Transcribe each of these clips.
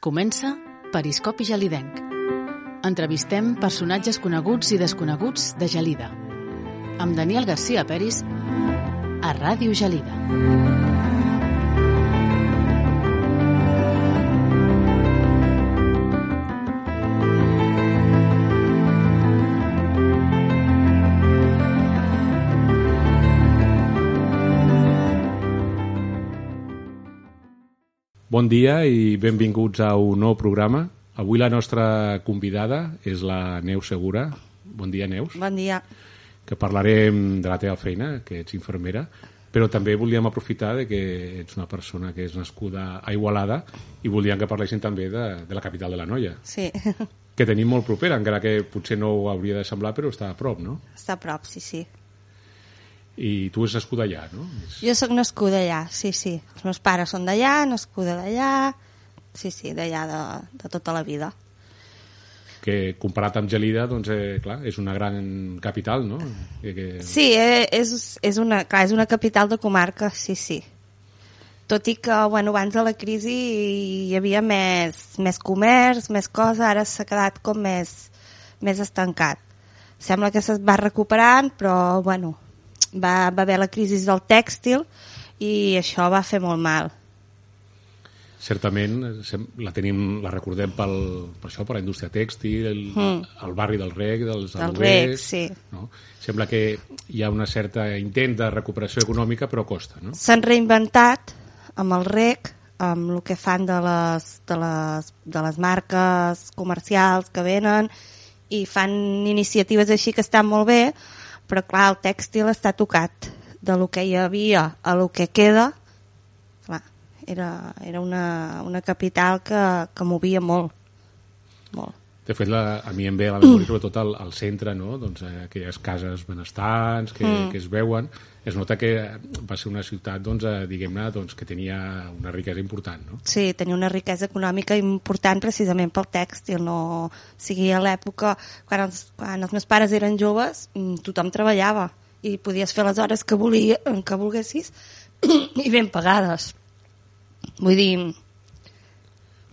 Comença Periscopi Gelidenc. Entrevistem personatges coneguts i desconeguts de Gelida. Amb Daniel García Peris a Ràdio Gelida. Bon dia i benvinguts a un nou programa. Avui la nostra convidada és la Neus Segura. Bon dia, Neus. Bon dia. Que parlarem de la teva feina, que ets infermera, però també volíem aprofitar de que ets una persona que és nascuda a Igualada i volíem que parlessin també de, de la capital de la Noia, Sí, que tenim molt propera, encara que potser no ho hauria de semblar, però està a prop, no? està a prop, sí, sí. I tu ets nascuda allà, no? És- Jo sóc nascuda allà, sí, sí. Els meus pares són d'allà, nascuda d'allà, sí, sí, d'allà de, de tota la vida. que comparat amb Gelida, doncs, eh, clar, és una gran capital, no? Que, que... Sí, eh, és, és, una, clar, és una capital de comarca, sí, sí. Tot i que, bueno, abans de la crisi hi havia més, més comerç, més cosa, ara s'ha quedat com més, més estancat. Sembla que es va recuperant, però, bueno, va, va haver la crisi del tèxtil i això va fer molt mal. certament eh, la tenim, la recordem pel, per això, per la indústria tèxtil, el, Mm. el barri del rec, dels Del rec, sí. No? Sembla que hi ha una certa intent de recuperació econòmica, però costa, no? S'han reinventat amb el rec, amb el que fan de les, de, les, de les marques comercials que venen i fan iniciatives així que estan molt bé, però clar, el tèxtil està tocat de lo que hi havia a lo que queda. Clar, era, era una, una capital que, que movia molt. Molt. De fet, la, a mi em ve a la memòria sobretot al, al centre, no? doncs, eh, aquelles cases benestants que, mm. que es veuen. Es nota que va ser una ciutat doncs, eh, diguem-ne doncs, que tenia una riquesa important. No? Sí, tenia una riquesa econòmica important precisament pel tèxtil. No... O sigui, a l'època, quan, els, quan els meus pares eren joves, mm, tothom treballava i podies fer les hores que, volia, que volguessis i ben pagades. Vull dir,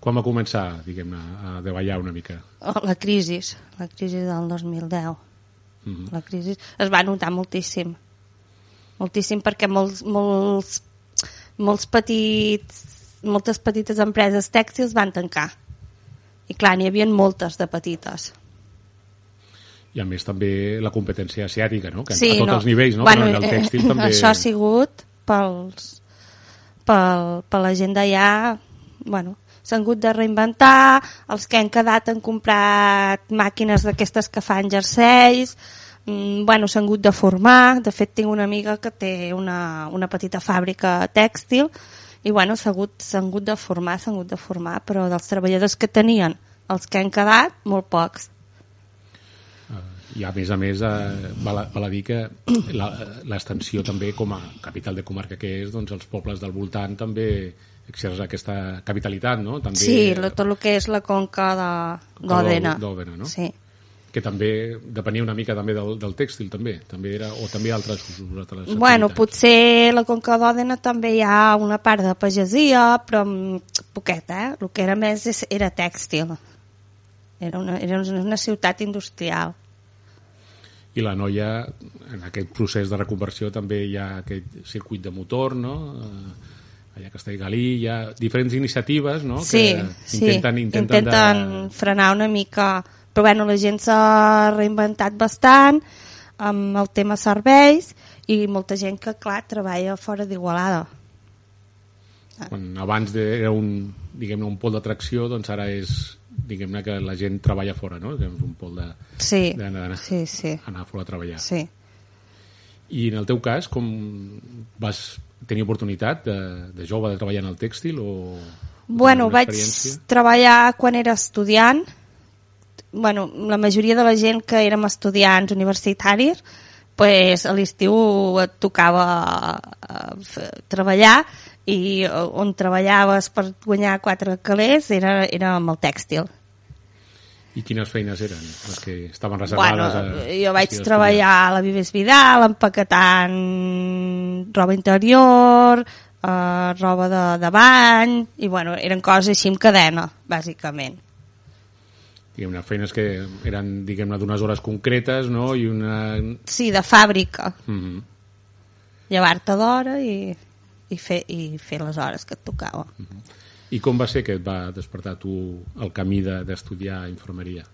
Quan va començar, diguem-ne, a davallar una mica? oh, la crisi, la crisi del 2010, Mm -hmm. la crisi es va notar moltíssim. Moltíssim perquè molts, molts, molts petits, moltes petites empreses tèxtils van tancar. I clar, n'hi havia moltes de petites. I a més també la competència asiàtica, no? Que sí, a tots no. els nivells, no? Bueno, Però en el tèxtil eh, també... Això ha sigut pels, pel, per la gent d'allà, bueno, s'han hagut de reinventar, els que han quedat han comprat màquines d'aquestes que fan jerseis, bueno, s'han hagut de formar, de fet tinc una amiga que té una, una petita fàbrica tèxtil, i bueno, s'han hagut, hagut de formar, s'han hagut de formar, però dels treballadors que tenien, els que han quedat, molt pocs. I a més a més, eh, val, a- val a dir que la- l'extensió també com a capital de comarca que és, doncs els pobles del voltant també exerceix aquesta capitalitat, no? També, Sí, lo, tot el que és la conca de- Conca d'Òdena. d'Òdena, no? Sí. Que també depenia una mica també del, del tèxtil també, també era, o també altres usos, altres Bueno, potser la conca d'Òdena també hi ha una part de pagesia, però mm, poqueta, eh? El que era més és, era tèxtil. Era una, era una ciutat industrial. I la noia, en aquest procés de reconversió també hi ha aquest circuit de motor, no? Eh, Allà a Castellgalí hi ha diferents iniciatives, no? sí, que sí. intenten, intenten, intenten de... frenar una mica... Però bueno, la gent s'ha reinventat bastant amb el tema serveis i molta gent que, clar, treballa fora d'Igualada. Quan abans de, era un, diguem un pol d'atracció, doncs ara és, diguem-ne, que la gent treballa fora, no? Que és un pol de, Sí, d'anar sí, sí. anar fora a treballar. sí. I en el teu cas, com vas tenir oportunitat de, de jove de treballar en el tèxtil o Bueno, vaig treballar quan era estudiant. Bueno, la majoria de la gent que érem estudiants universitaris, pues, a l'estiu et tocava eh, treballar i eh, on treballaves per guanyar quatre calés era, era amb el tèxtil. I quines feines eren les que estaven Bueno, reservades? a, jo vaig si treballar a la Vives Vidal empaquetant roba interior, eh, roba de, de bany, i bueno, eren coses així en cadena, bàsicament. Diguem-ne, feines que eren, diguem-ne, d'unes hores concretes, no?, i una... Sí, de fàbrica. Mm -hmm. Llevar-te d'hora i, i, fer, i fer les hores que et tocava. I com va ser que et va despertar tu el camí de- d'estudiar de, infermeria?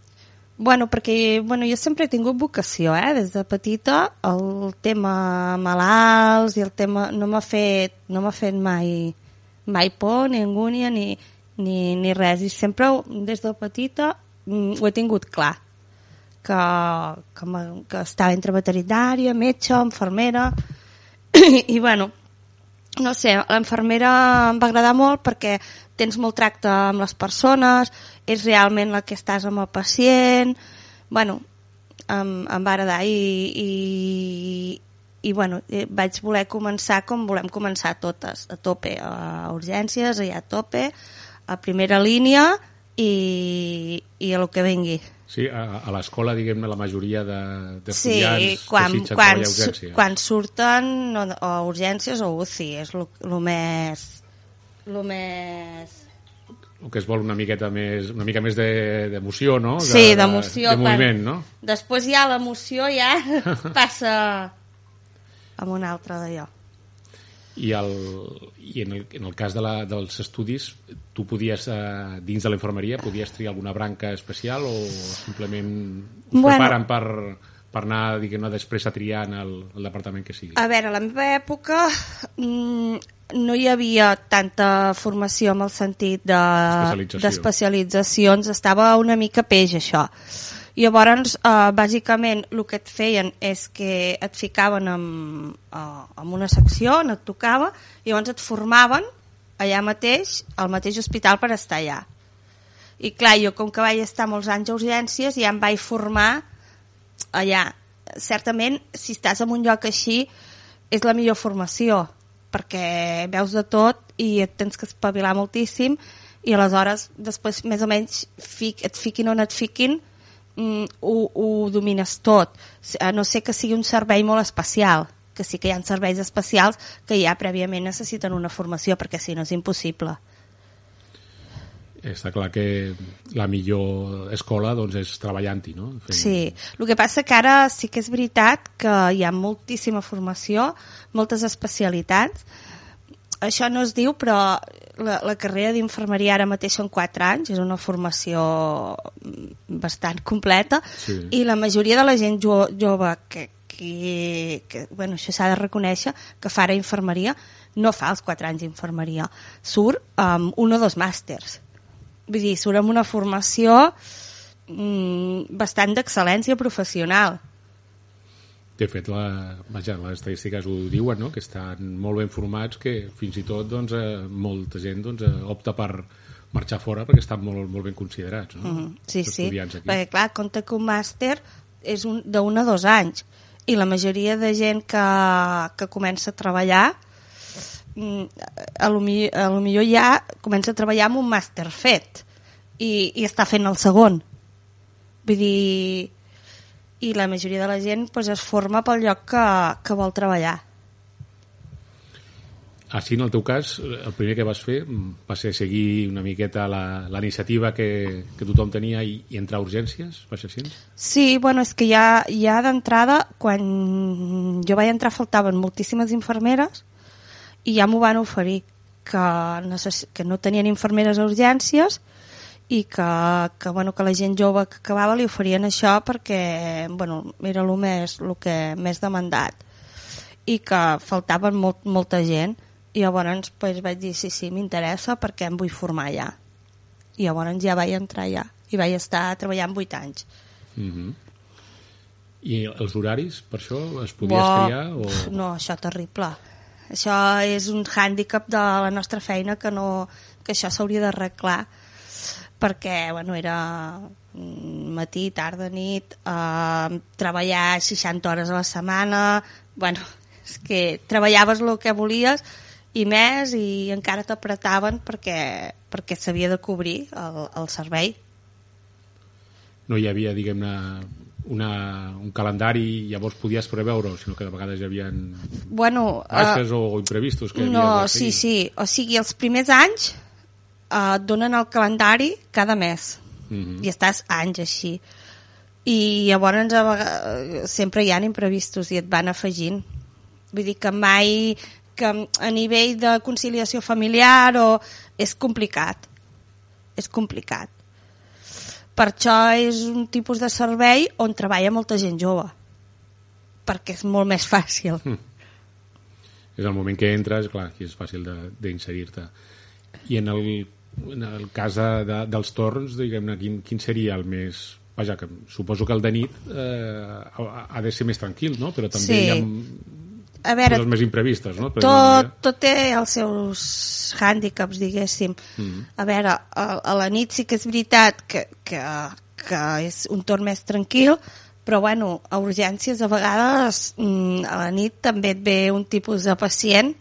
Bueno, perquè bueno, jo sempre he tingut vocació, eh? Des de petita el tema malalts i el tema... No m'ha fet, no fet mai, mai por, ni angúnia, ni, ni, ni res. I sempre, des de petita, mm, ho he tingut clar. Que, que, me- que estava entre veterinària, metge, infermera... I, bueno, no sé, l'enfermera em va agradar molt perquè tens molt tracte amb les persones, és realment la que estàs amb el pacient, bueno, em, em va agradar i, i, i bueno, eh, vaig voler començar com volem començar totes, a tope, a urgències, allà a tope, a primera línia i, i a lo que vengui. Sí, a, a l'escola, diguem-ne, la majoria de- Sí, d'estudiants quan, quan, urgència. quan surten no, o urgències o UCI, és el més... Lo més... El que es vol una miqueta més, una mica més de- d'emoció, no? De, Sí, d'emoció. De, de quan- moviment, no? Després ja l'emoció ja passa amb un altre d'allò. I, el, i en, el, en el cas de la, dels estudis, tu podies, eh, dins de la infermeria, podies triar alguna branca especial o simplement us Bueno. preparen per, per anar, diguem-ne, després a triar en el, el departament que sigui? A veure, a la meva època mm, no hi havia tanta formació en el sentit de- d'especialitzacions, estava una mica peix això. I llavors, eh, bàsicament, el que et feien és que et ficaven en, eh, en una secció on et tocava i llavors et formaven allà mateix, al mateix hospital per estar allà. I clar, jo com que vaig estar molts anys a urgències ja em vaig formar allà. Certament, si estàs en un lloc així, és la millor formació, perquè veus de tot i et tens que espavilar moltíssim i aleshores, després, més o menys, fic, et fiquin on et fiquin, mm, ho, ho domines tot. A no sé que sigui un servei molt especial, que sí que hi ha serveis especials que ja prèviament necessiten una formació, perquè si no és impossible. Està clar que la millor escola doncs, és treballant-hi, no? Fent- Sí, el que passa que ara sí que és veritat que hi ha moltíssima formació, moltes especialitats. Això no es diu, però la, la carrera d'infermeria ara mateix són 4 anys, és una formació bastant completa, Sí. i la majoria de la gent jo, jove que, que, que bueno, això s'ha de reconèixer, que fa ara infermeria, no fa els 4 anys d'infermeria, surt amb un o dos màsters. Vull dir, surt amb una formació mm, bastant d'excel·lència professional. De fet, la, vaja, les estadístiques ho diuen, no? que estan molt ben formats, que fins i tot doncs, eh, molta gent doncs, eh, opta per marxar fora perquè estan molt, molt ben considerats. No? Mm, sí, Els sí, estudiants aquí. perquè clar, compta que un màster és un, d'un a dos anys i la majoria de gent que, que comença a treballar mm, a lo, a lo millor ja comença a treballar amb un màster fet i, i està fent el segon vull dir i la majoria de la gent pues, es forma pel lloc que, que vol treballar Així, en el teu cas, el primer que vas fer mm, va ser seguir una miqueta la, la iniciativa que, que tothom tenia i, i entrar a urgències? Va ser així? Sí, bueno, és que ja, ja d'entrada, quan jo vaig entrar faltaven moltíssimes infermeres i ja m'ho van oferir, que, necess... que no tenien infermeres a urgències i que, que, bueno, que la gent jove que acabava li oferien això perquè bueno, era el més, el que més demandat i que faltaven molt, molta gent i llavors pues, vaig dir sí, sí, m'interessa perquè em vull formar allà i llavors ja vaig entrar allà i vaig estar treballant 8 anys Mm -hmm. I els horaris, per això, es podies Buah, triar? O... No, això terrible. Això és un hàndicap de la nostra feina que, no, que això s'hauria d'arreglar perquè bueno, era mm, matí, tarda, nit, eh, treballar 60 hores a la setmana, bueno, és que treballaves el que volies i més i encara t'apretaven perquè, perquè s'havia de cobrir el, el servei. no hi havia, diguem-ne, una, un calendari i llavors podies preveure sinó que de vegades hi havia bueno, baixes uh, o imprevistos que no, sí, sí, o sigui els primers anys uh, et donen el calendari cada mes Mhm. -huh. i estàs anys així i llavors a vegades, sempre hi ha imprevistos i et van afegint vull dir que mai que a nivell de conciliació familiar o és complicat és complicat per això és un tipus de servei on treballa molta gent jove perquè és molt més fàcil Mm. és el moment que entres, clar, aquí és fàcil de- d'inserir-te. I en el, en el cas de, de, dels torns, diguem-ne, quin, quin seria el més... Vaja, que suposo que el de nit eh, ha, ha de ser més tranquil, no? Però també Sí. hi ha a veure, coses més imprevistes, no? Dir alguna tot, tot té els seus hàndicaps, diguéssim. Mhm. A veure, a, a la nit sí que és veritat que, que, que és un torn més tranquil, però bueno, a urgències a vegades mm, a la nit també et ve un tipus de pacient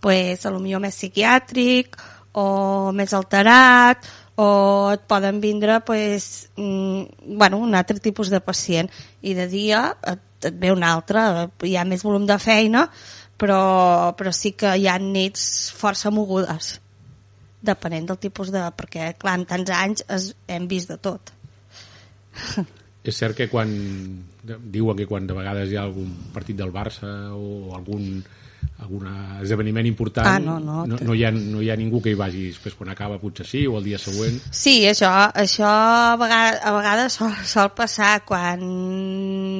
pues, a lo millor més psiquiàtric o més alterat o et poden vindre pues, mm, bueno, un altre tipus de pacient. I de dia et, et ve un altre hi ha més volum de feina però, però sí que hi ha nits força mogudes depenent del tipus de... perquè clar, en tants anys es, hem vist de tot. És cert que quan diuen que quan de vegades hi ha algun partit del Barça o algun algun esdeveniment important Ah, no, no. no, no, hi ha, no hi ha ningú que hi vagi després quan acaba potser sí o el dia següent Sí, això, això a vegades, a vegades sol, sol passar quan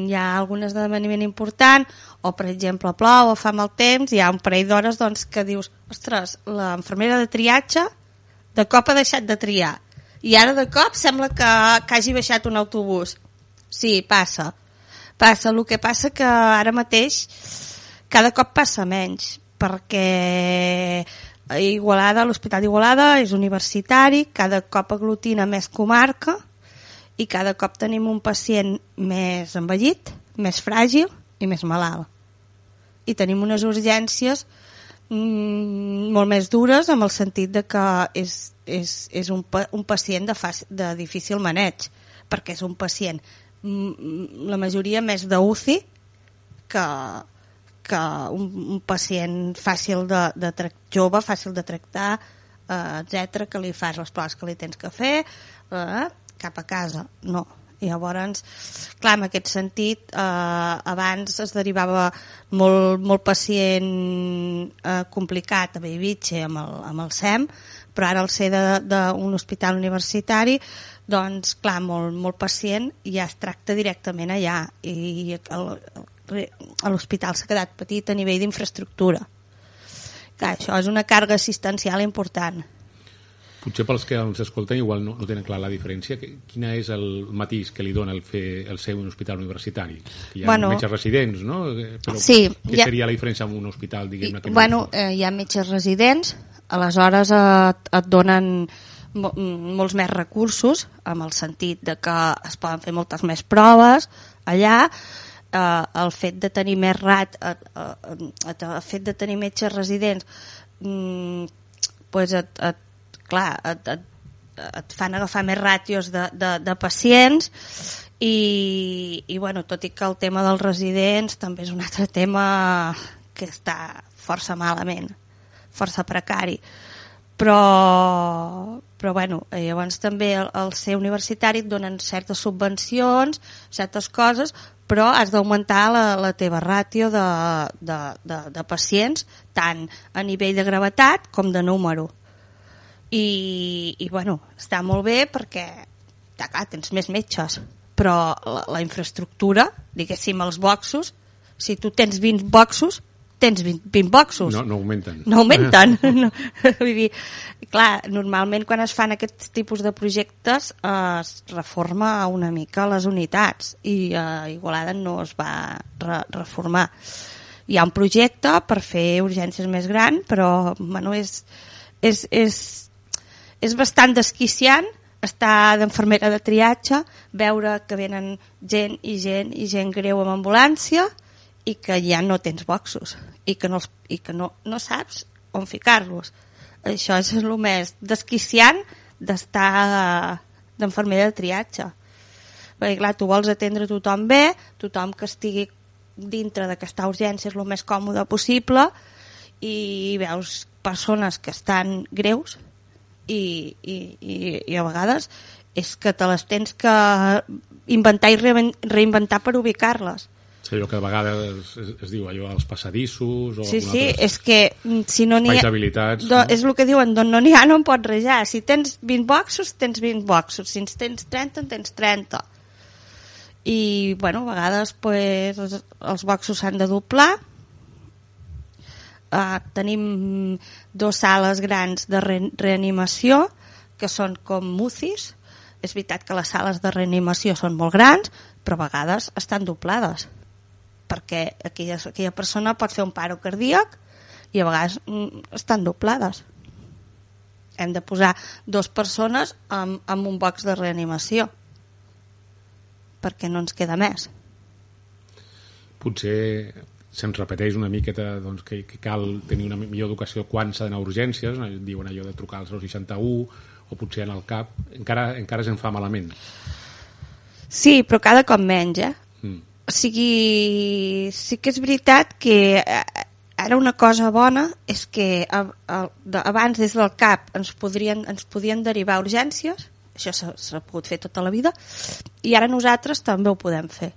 hi ha algun esdeveniment important o, per exemple, plou o fa mal temps, hi ha un parell d'hores doncs, que dius, ostres, l'infermera de triatge de cop ha deixat de triar i ara de cop sembla que, que hagi baixat un autobús. Sí, passa. Passa. El que passa que ara mateix cada cop passa menys perquè Igualada, l'Hospital d'Igualada és universitari, cada cop aglutina més comarca i cada cop tenim un pacient més envellit, més fràgil i més malalt. I tenim unes urgències mm, molt més dures amb el sentit de que és, és, és un, un pacient de, fàcil, de difícil maneig, perquè és un pacient mm, la majoria més d'UCI que, que un, un pacient fàcil de, de jove, fàcil de tractar, eh, etc que li fas les proves que li tens que fer, eh, cap a casa. No. I llavors, clar, en aquest sentit, eh, abans es derivava molt, molt pacient eh, complicat a Bellvitge amb el, amb el SEM, però ara al ser d'un hospital universitari, doncs, clar, molt, molt pacient ja es tracta directament allà i el, a l'hospital s'ha quedat petit a nivell d'infraestructura. Clar, això és una càrrega assistencial important. Potser pels que ens escolten igual no, no tenen clar la diferència. Quina és el matís que li dona el fer el ser un hospital universitari? Que hi ha Bueno. metges residents, no? Eh, Però Sí, què ja- seria la diferència amb un hospital, diguem-ne? no- bueno, eh, hi ha metges residents, aleshores et, et donen mo molts més recursos, amb el sentit de que es poden fer moltes més proves allà, eh, el fet de tenir més rat, eh, eh, el fet de tenir metges residents, mm, pues et, et, clar, et, et, et fan agafar més ràtios de, de, de pacients i, i bueno, tot i que el tema dels residents també és un altre tema que està força malament, força precari. Però, però bueno, eh, llavors també al, al ser universitari et donen certes subvencions, certes coses, però has d'augmentar la, la teva ràtio de, de, de, de pacients, tant a nivell de gravetat com de número. I, i bueno, està molt bé perquè clar, tens més metges però la, la infraestructura diguéssim els boxos si tu tens 20 boxos tens 20, 20 boxos. No, no augmenten. no augmenten. No, vull dir, clar, normalment quan es fan aquests tipus de projectes eh, es reforma una mica les unitats i a eh, Igualada no es va re reformar. Hi ha un projecte per fer urgències més gran però bueno, és, és, és, és bastant desquiciant estar d'enfermera de triatge, veure que venen gent i gent i gent greu amb ambulància i que ja no tens boxos i que no, els, i que no, no saps on ficar-los. Això és el més desquiciant d'estar d'enfermera de triatge. perquè clar, tu vols atendre tothom bé, tothom que estigui dintre d'aquesta urgència és el més còmode possible i veus persones que estan greus i, i, i, i a vegades és que te les tens que inventar i reinventar per ubicar-les. Sí, allò que a vegades es, es diu allò als passadissos o sí, sí, és que mm, si no n'hi ha... habilitats. Do, no? és el que diuen, d'on no n'hi ha no en pots rejar. Si tens 20 boxos, tens 20 boxos. Si en tens 30, en tens 30. I, bueno, a vegades pues, els, els boxos s'han de doblar. Uh, tenim dos sales grans de re reanimació que són com mucis. És veritat que les sales de reanimació són molt grans, però a vegades estan doblades perquè aquella, aquella persona pot fer un paro cardíac i a vegades mm, estan doblades. Hem de posar dues persones amb, amb un box de reanimació perquè no ens queda més. Potser se'ns repeteix una miqueta doncs, que, que cal tenir una millor educació quan s'ha d'anar a urgències, diuen allò de trucar al 061 o potser en el CAP, encara, encara se'n fa malament. Sí, però cada cop menys, eh? Mm. O sigui, sí que és veritat que eh, ara una cosa bona és que abans des del CAP ens podrien, ens podien derivar urgències, això s'ha pogut fer tota la vida, i ara nosaltres també ho podem fer,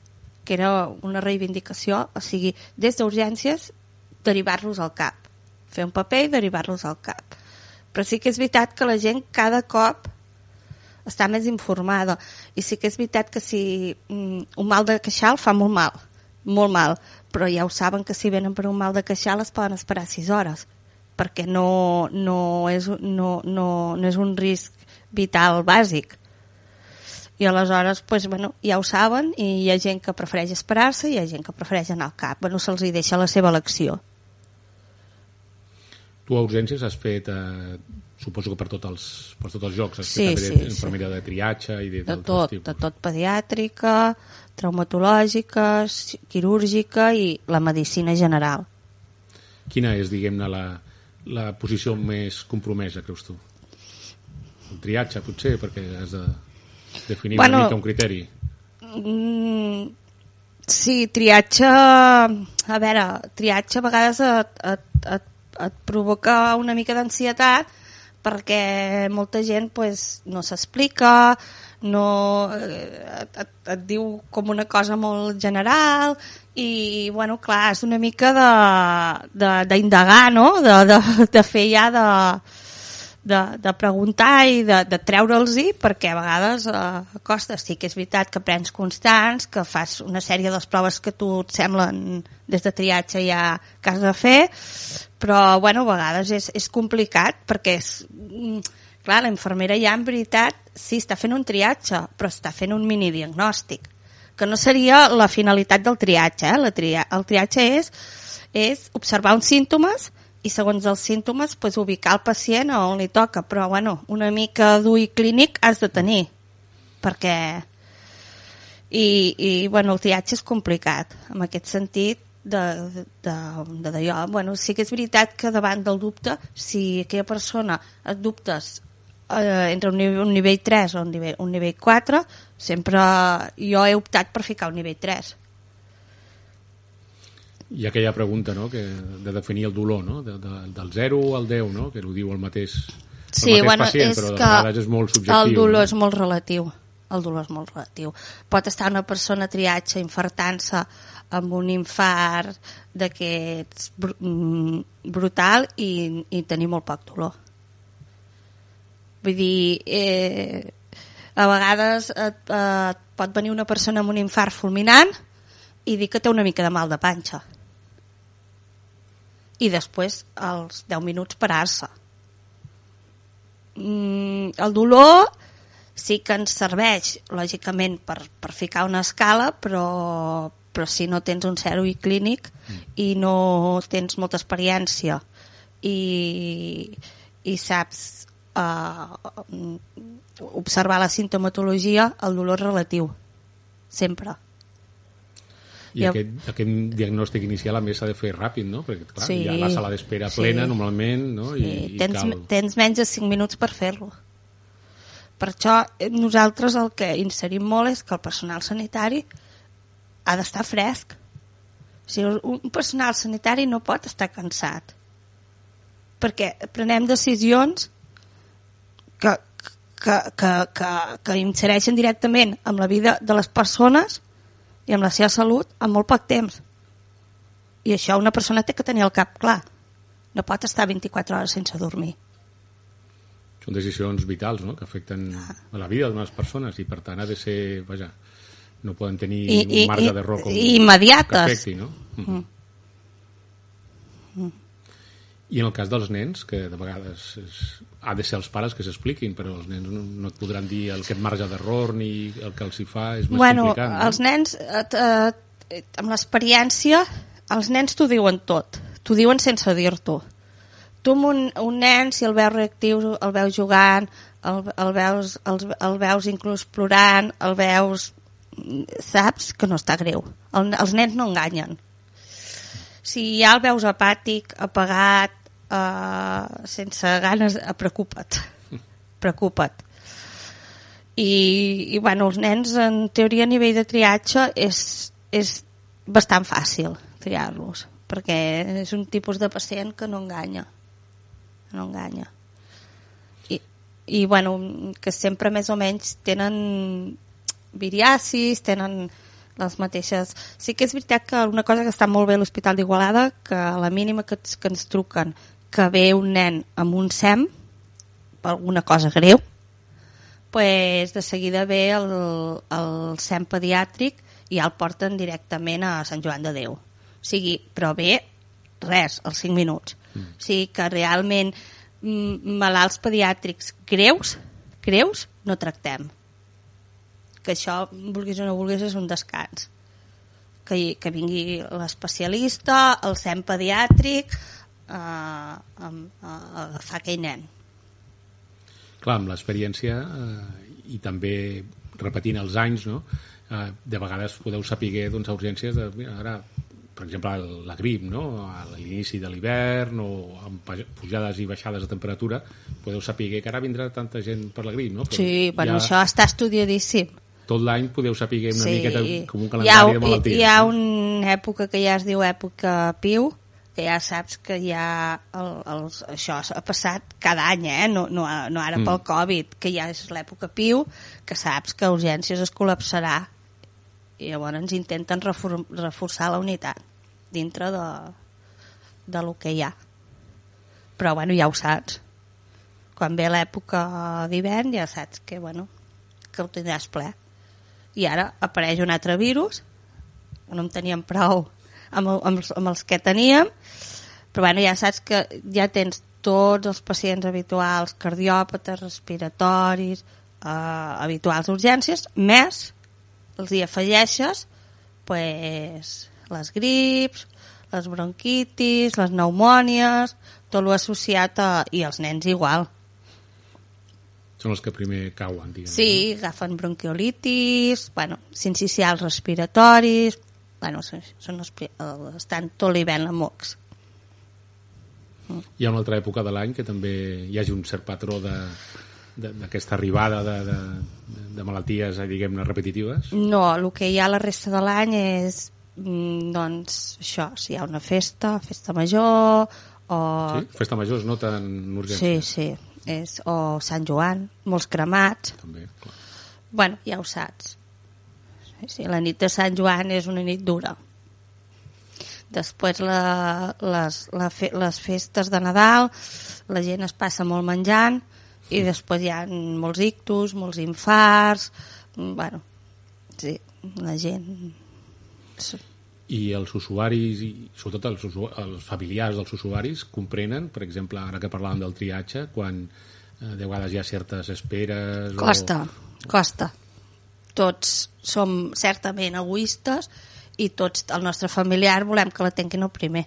que era una reivindicació, o sigui, des d'urgències derivar-los al CAP, fer un paper i derivar-los al CAP. Però sí que és veritat que la gent cada cop està més informada. I sí que és veritat que si mm, un mal de queixal fa molt mal, molt mal, però ja ho saben que si venen per un mal de queixal es poden esperar 6 hores, perquè no, no, és, no, no, no és un risc vital bàsic. I aleshores, pues, bueno, ja ho saben i hi ha gent que prefereix esperar-se i hi ha gent que prefereix anar al cap. Bueno, se'ls deixa la seva elecció. Tu a urgències has fet, eh, suposo que per tots els, per tots els jocs, Sí, sí, de, sí. infermeria de triatge i de, De tot, tipus. de tot pediàtrica, traumatològica, quirúrgica i la medicina general. Quina és, diguem-ne, la, la posició més compromesa, creus tu? El triatge, potser, perquè has de definir Bueno, una mica un criteri. Mm, sí, triatge... A veure, triatge a vegades et, et, et, et provoca una mica d'ansietat perquè molta gent pues, no s'explica, no, eh, et, et, et diu com una cosa molt general i, bueno, clar, és una mica d'indagar, no? De, de, de fer ja de, de, de preguntar i de, de treure'ls-hi perquè a vegades eh, costa. Sí que és veritat que prens constants, que fas una sèrie de proves que tu et semblen des de triatge ja que has de fer, però bueno, a vegades és, és complicat perquè és, mm, clar, la infermera ja en veritat sí està fent un triatge, però està fent un mini diagnòstic que no seria la finalitat del triatge. Eh? La tria el triatge és, és observar uns símptomes i segons els símptomes pues, ubicar el pacient on li toca, però bueno, una mica d'ull clínic has de tenir perquè i, i bueno, el triatge és complicat en aquest sentit de, de, de, d'allò. Bueno, sí que és veritat que davant del dubte, si aquella persona et dubtes eh, entre un nivell, un nivell 3 o un nivell, un nivell 4, sempre jo he optat per ficar un nivell 3. I aquella pregunta, no?, que, de definir el dolor, no?, de, de, del 0 al 10, no?, que ho diu el mateix, el Sí, mateix bueno, pacient, és però de vegades és molt subjectiu. el dolor no? és molt relatiu. El dolor és molt relatiu. Pot estar una persona triatge infartant-se amb un infart d'aquests br mm, brutal i, i tenir molt poc dolor. Vull dir, eh, a vegades et, et pot venir una persona amb un infart fulminant i dir que té una mica de mal de panxa. I després, als 10 minuts, parar-se. Mm, el dolor sí que ens serveix, lògicament, per, per ficar una escala, però, però si no tens un zero i clínic i no tens molta experiència i, i saps uh, observar la sintomatologia, el dolor és relatiu, sempre. I Ja- aquest, aquest diagnòstic inicial a més s'ha de fer ràpid, no? Perquè clar, Sí. hi ha la sala d'espera Sí. plena normalment, no? I, Sí, i tens, cal... tens menys de 5 minuts per fer-lo. Per això eh, nosaltres el que inserim molt és que el personal sanitari ha d'estar fresc. O sigui, un personal sanitari no pot estar cansat perquè prenem decisions que, que, que, que, que insereixen directament amb la vida de les persones i amb la seva salut en molt poc temps. I això una persona té que tenir el cap clar. No pot estar 24 hores sense dormir. Són decisions vitals, no?, que afecten Ah. a la vida d'unes persones i, per tant, ha de ser... Vaja, no poden tenir I- un marge i- d'error com... i immediates. Que afecti, no? Mm. I en el cas dels nens, que de vegades és, ha de ser els pares que s'expliquin, però els nens no, no et podran dir el, aquest marge d'error ni el que els hi fa, és més bueno, complicat. No? els nens, eh, eh, amb l'experiència, els nens t'ho diuen tot. T'ho diuen sense dir-t'ho. Tu amb un, un nen, si el veus reactiu, el veus jugant, el, el, veus, el, el veus inclús plorant, el veus... Saps que no està greu. El, els nens no enganyen. Si ja el veus apàtic, apagat, eh, sense ganes, eh, preocupa't. Preocupa't. I, i bueno, els nens en teoria a nivell de triatge és, és bastant fàcil triar-los perquè és un tipus de pacient que no enganya no enganya i, i bueno, que sempre més o menys tenen viriacis, tenen les mateixes... Sí que és veritat que una cosa que està molt bé a l'Hospital d'Igualada, que a la mínima que, que ens truquen que ve un nen amb un SEM, per alguna cosa greu, pues de seguida ve el, el SEM pediàtric i ja el porten directament a Sant Joan de Déu. O sigui, però bé, res, als 5 minuts. Mm. O sigui que realment malalts pediàtrics greus, greus, no tractem. Que això, vulguis o no vulguis, és un descans. Que, que vingui l'especialista, el SEM pediàtric, a, a, a agafar aquell nen. Clar, amb l'experiència eh, i també repetint els anys, no? eh, de vegades podeu saber doncs, a urgències de, mira, ara, per exemple, la grip, no? a l'inici de l'hivern o amb pujades i baixades de temperatura, podeu saber que ara vindrà tanta gent per la grip, no? Però Sí, bueno, ja això està estudiadíssim. Tot l'any podeu saber una sí. miqueta com un hi ha, calendari de malalties. hi ha una època que ja es diu època piu, que ja saps que ja el, els, això ha passat cada any, eh? no, no, no ara Mm. pel Covid, que ja és l'època piu, que saps que urgències es col·lapsarà i llavors intenten refor reforçar la unitat dintre de, de lo que hi ha. Però bueno, ja ho saps. Quan ve l'època d'hivern ja saps que, bueno, que ho tindràs ple. I ara apareix un altre virus, no en teníem prou amb, amb, els, amb els que teníem, però bueno, ja saps que ja tens tots els pacients habituals, cardiòpates, respiratoris, eh, habituals d'urgències, més els hi afegeixes pues, les grips, les bronquitis, les pneumònies, tot lo associat a... i els nens igual. Són els que primer cauen, diguem. Sí, agafen bronquiolitis, bueno, sincicials respiratoris, bueno, són, són els, estan tot l'hivern amb mocs. No? Hi ha una altra època de l'any que també hi hagi un cert patró de d'aquesta arribada de, de, de malalties, diguem-ne, repetitives? No, el que hi ha la resta de l'any és, mm, doncs, això, si hi ha una festa, festa major, o... Sí? Festa major es nota en sí, urgència? sí, és, o Sant Joan, molts cremats, També, clar. bueno, ja ho saps. Sí, sí, la nit de Sant Joan és una nit dura. Després la, les, la fe, les festes de Nadal, la gent es passa molt menjant i després hi ha molts ictus, molts infarts, mm, bueno, sí, la gent... I els usuaris, i sobretot els, usu els familiars dels usuaris, comprenen, per exemple, ara que parlàvem del triatge, quan eh, de vegades hi ha certes esperes... Costa, costa. Tots som certament egoistes i tots, el nostre familiar, volem que la tinguin el primer.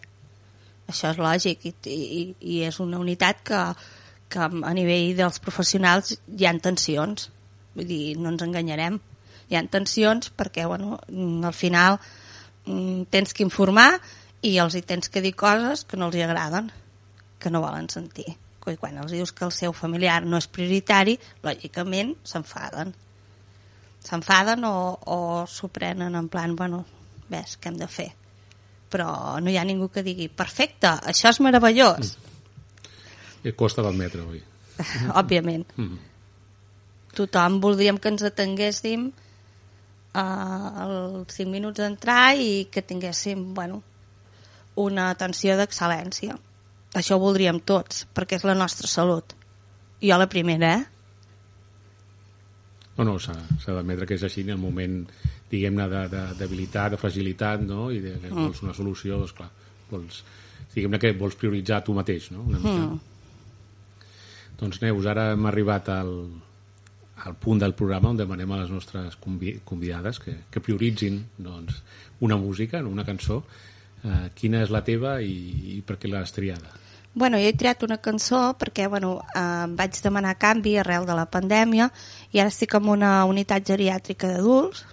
Això és lògic i, i, i és una unitat que, que a nivell dels professionals hi ha tensions. Vull dir, no ens enganyarem. Hi ha tensions perquè, bueno, al final mm, tens que informar i els hi tens que dir coses que no els hi agraden, que no volen sentir. i quan els dius que el seu familiar no és prioritari, lògicament s'enfaden. S'enfaden o, o s'ho prenen en plan, bueno, ves, què hem de fer? Però no hi ha ningú que digui, perfecte, això és meravellós. Mm. Costa d'admetre, oi? Òbviament. Mm. Tothom voldríem que ens atenguéssim uh, els 5 minuts d'entrar i que tinguéssim, bueno, una atenció d'excel·lència. Això ho voldríem tots, perquè és la nostra salut. Jo la primera, eh? No, no, s'ha d'admetre que és així en el moment, diguem-ne, de, de debilitat, de fragilitat, no? I de, que mm. vols una solució, doncs clar, vols, diguem-ne que vols prioritzar tu mateix, no? Una mica. Mm. Doncs Neus, ara hem arribat al, al punt del programa on demanem a les nostres convidades que, que prioritzin doncs, una música, una cançó, Eh, quina és la teva i, i per què l'has triada? Bueno, jo he triat una cançó perquè bueno, eh, vaig demanar canvi arrel de la pandèmia i ara estic en una unitat geriàtrica d'adults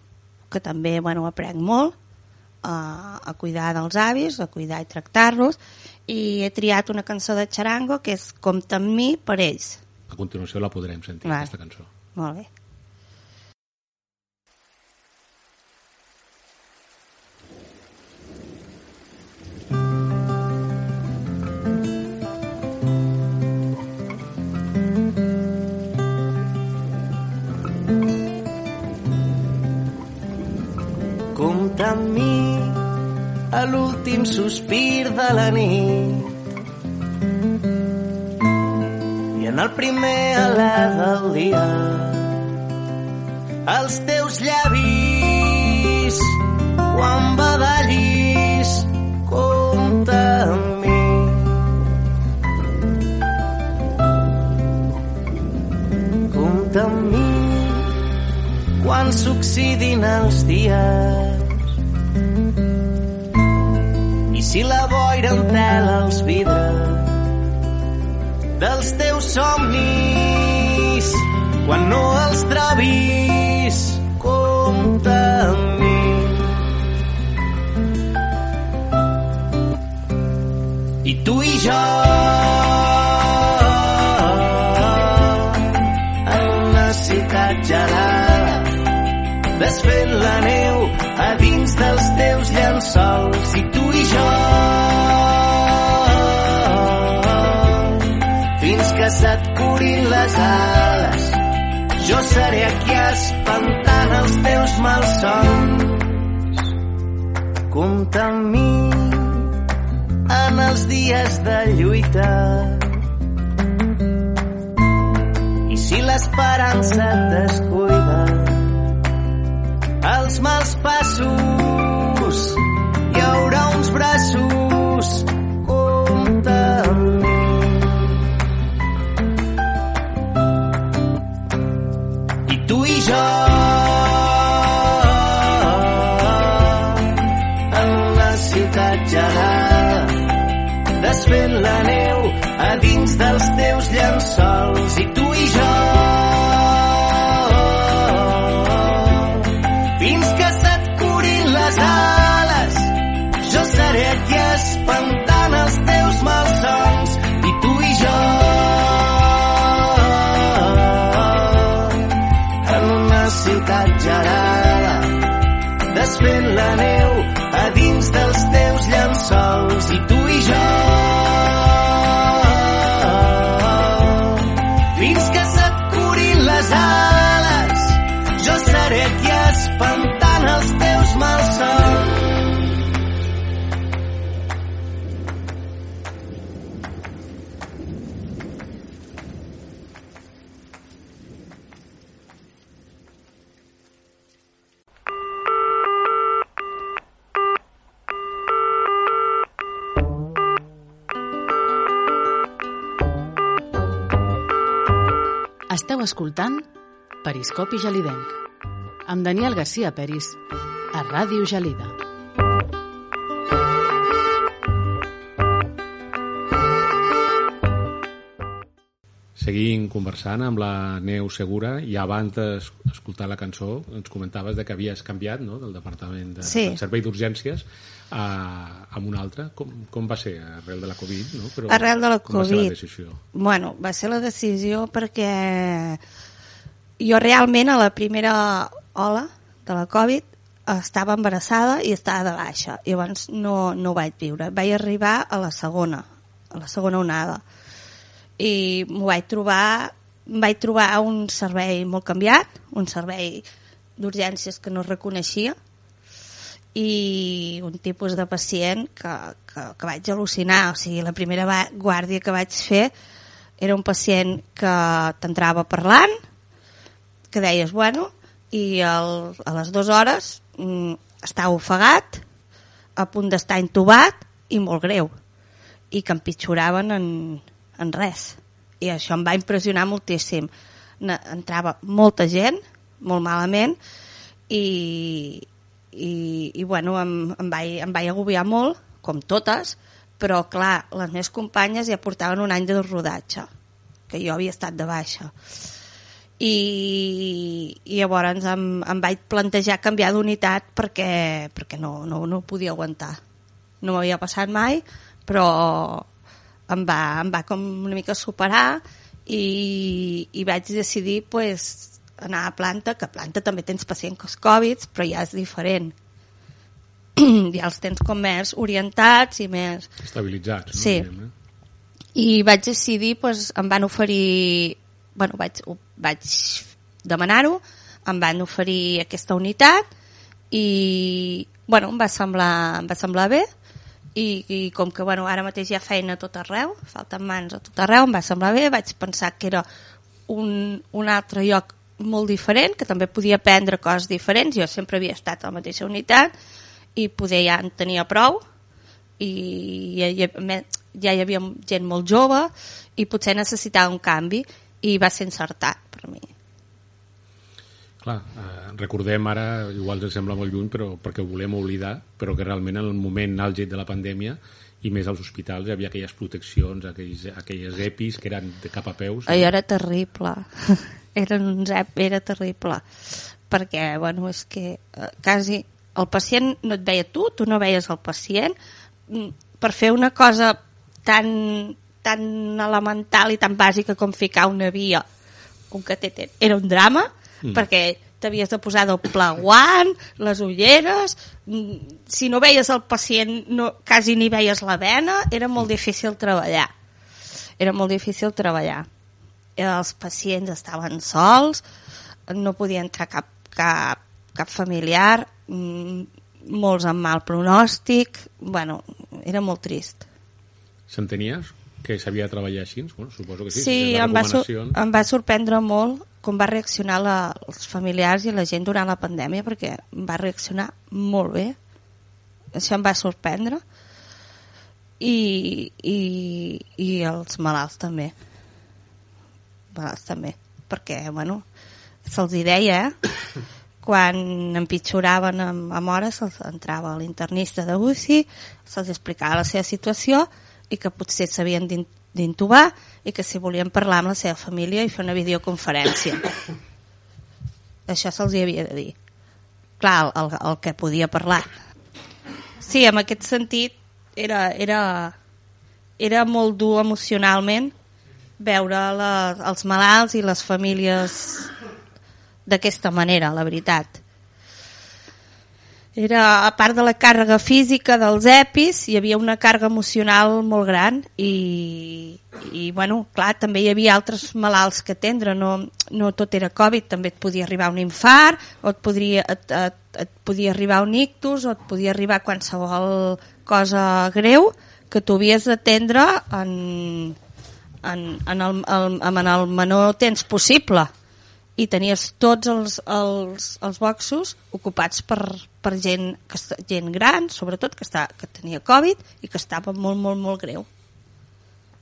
que també bueno, aprenc molt eh, a cuidar dels avis, a cuidar i tractar-los i he triat una cançó de Charango que és Compte amb mi per ells. A continuació la podrem sentir, vale. aquesta cançó. Molt bé. Compta amb mi a l'últim sospir de la nit. I en el primer alè del dia els teus llavis quan badallis dels teus somnis. Quan no els trobis compta amb mi. I tu i jo. En una ciutat gelada desfent la neu a dins dels teus llençols. I tu i jo que se't curin les ales. Jo seré aquí espantant els teus malsons. Compta amb mi en els dies de lluita. I si l'esperança et descuida els mals passos hi haurà uns braços jo en una ciutat gelada desfent la neu a dins dels teus llençols i tu i jo. Espantant els teus escoltant Periscopi Gelidenc amb Daniel Garcia Peris a Ràdio Gelida. seguint conversant amb la Neu Segura i abans d'escoltar la cançó ens comentaves de que havies canviat no? del Departament de, Sí. del Servei d'Urgències a, a un altre. Com, com va ser arrel de la Covid? No? Però Arrel de la com va ser Covid. la decisió? Bueno, va ser la decisió perquè jo realment a la primera ola de la Covid estava embarassada i estava de baixa. I llavors no, no ho vaig viure. Vaig arribar a la segona, a la segona onada. I m'ho vaig trobar vaig trobar un servei molt canviat, un servei d'urgències que no reconeixia i un tipus de pacient que, que, que vaig al·lucinar. O sigui, la primera guàrdia que vaig fer era un pacient que t'entrava parlant, que deies, bueno, i el, a les dues hores mm, estava ofegat, a punt d'estar intubat i molt greu, i que empitjoraven en, en res. I això em va impressionar moltíssim. Entrava molta gent, molt malament, i, i, i bueno, em, em, vaig, em vaig agobiar molt, com totes, però clar, les meves companyes ja portaven un any de rodatge, que jo havia estat de baixa. I, i llavors em, em vaig plantejar canviar d'unitat perquè, perquè no, no, no ho podia aguantar. No m'havia passat mai, però em va, em va com una mica superar i, i vaig decidir pues, anar a planta, que a planta també tens pacients Covid, però ja és diferent. ja els tens com més orientats i més... Estabilitzats, no? Sí. Diguem, eh? I vaig decidir, doncs, em van oferir... bueno, vaig, vaig demanar-ho, em van oferir aquesta unitat i bueno, em va semblar, em va semblar bé i, i com que bueno, ara mateix hi ha feina a tot arreu, falten mans a tot arreu, em va semblar bé, vaig pensar que era un, un altre lloc molt diferent, que també podia aprendre coses diferents, jo sempre havia estat a la mateixa unitat i poder ja en tenia prou i ja, ja, hi havia gent molt jove i potser necessitava un canvi i va ser encertat per mi. Clar, eh, recordem ara, igual ens sembla molt lluny, però perquè ho volem oblidar, però que realment en el moment àlgid de la pandèmia i més als hospitals hi havia aquelles proteccions, aquells, aquelles EPIs que eren de cap a peus. Allò era terrible. era, uns ep, era terrible. Perquè, bueno, és que eh, quasi el pacient no et veia tu, tu no veies el pacient. Mm, Per fer una cosa tan, tan elemental i tan bàsica com ficar una via, un cateter, era un drama, mm. perquè t'havies de posar doble guant, les ulleres, mm, si no veies el pacient no, quasi ni veies la vena, era molt difícil treballar. Era molt difícil treballar. Els pacients estaven sols, no podia entrar cap, cap, cap familiar, mm, molts amb mal pronòstic, bueno, era molt trist. S'entenies que s'havia de treballar així? Bueno, suposo que sí. Sí, si em va, em va sorprendre molt com va reaccionar la, els familiars i la gent durant la pandèmia, perquè va reaccionar molt bé. Això em va sorprendre. I, i, i els malalts també. Malalts també. Perquè, bueno, se'ls deia, eh? Quan empitjoraven amb, amb hores, se'ls entrava l'internista de UCI, se'ls explicava la seva situació i que potser s'havien d'in- d'intubar i que si volien parlar amb la seva família i fer una videoconferència. Això se'ls havia de dir. Clar, el, el que podia parlar. Sí, en aquest sentit era, era, era molt dur emocionalment veure la, els malalts i les famílies d'aquesta manera, la veritat. Era, a part de la càrrega física dels EPIs, hi havia una càrrega emocional molt gran i, i bueno, clar, també hi havia altres malalts que atendre, no, no tot era Covid, també et podia arribar un infart, o et, podria, et, et, et podia arribar un ictus, o et podia arribar qualsevol cosa greu que tu havies d'atendre en, en, en, el, el, en el menor temps possible. I tenies tots els, els, els boxos ocupats per, per gent, que, gent gran, sobretot, que, està, que tenia Covid i que estava molt, molt, molt greu.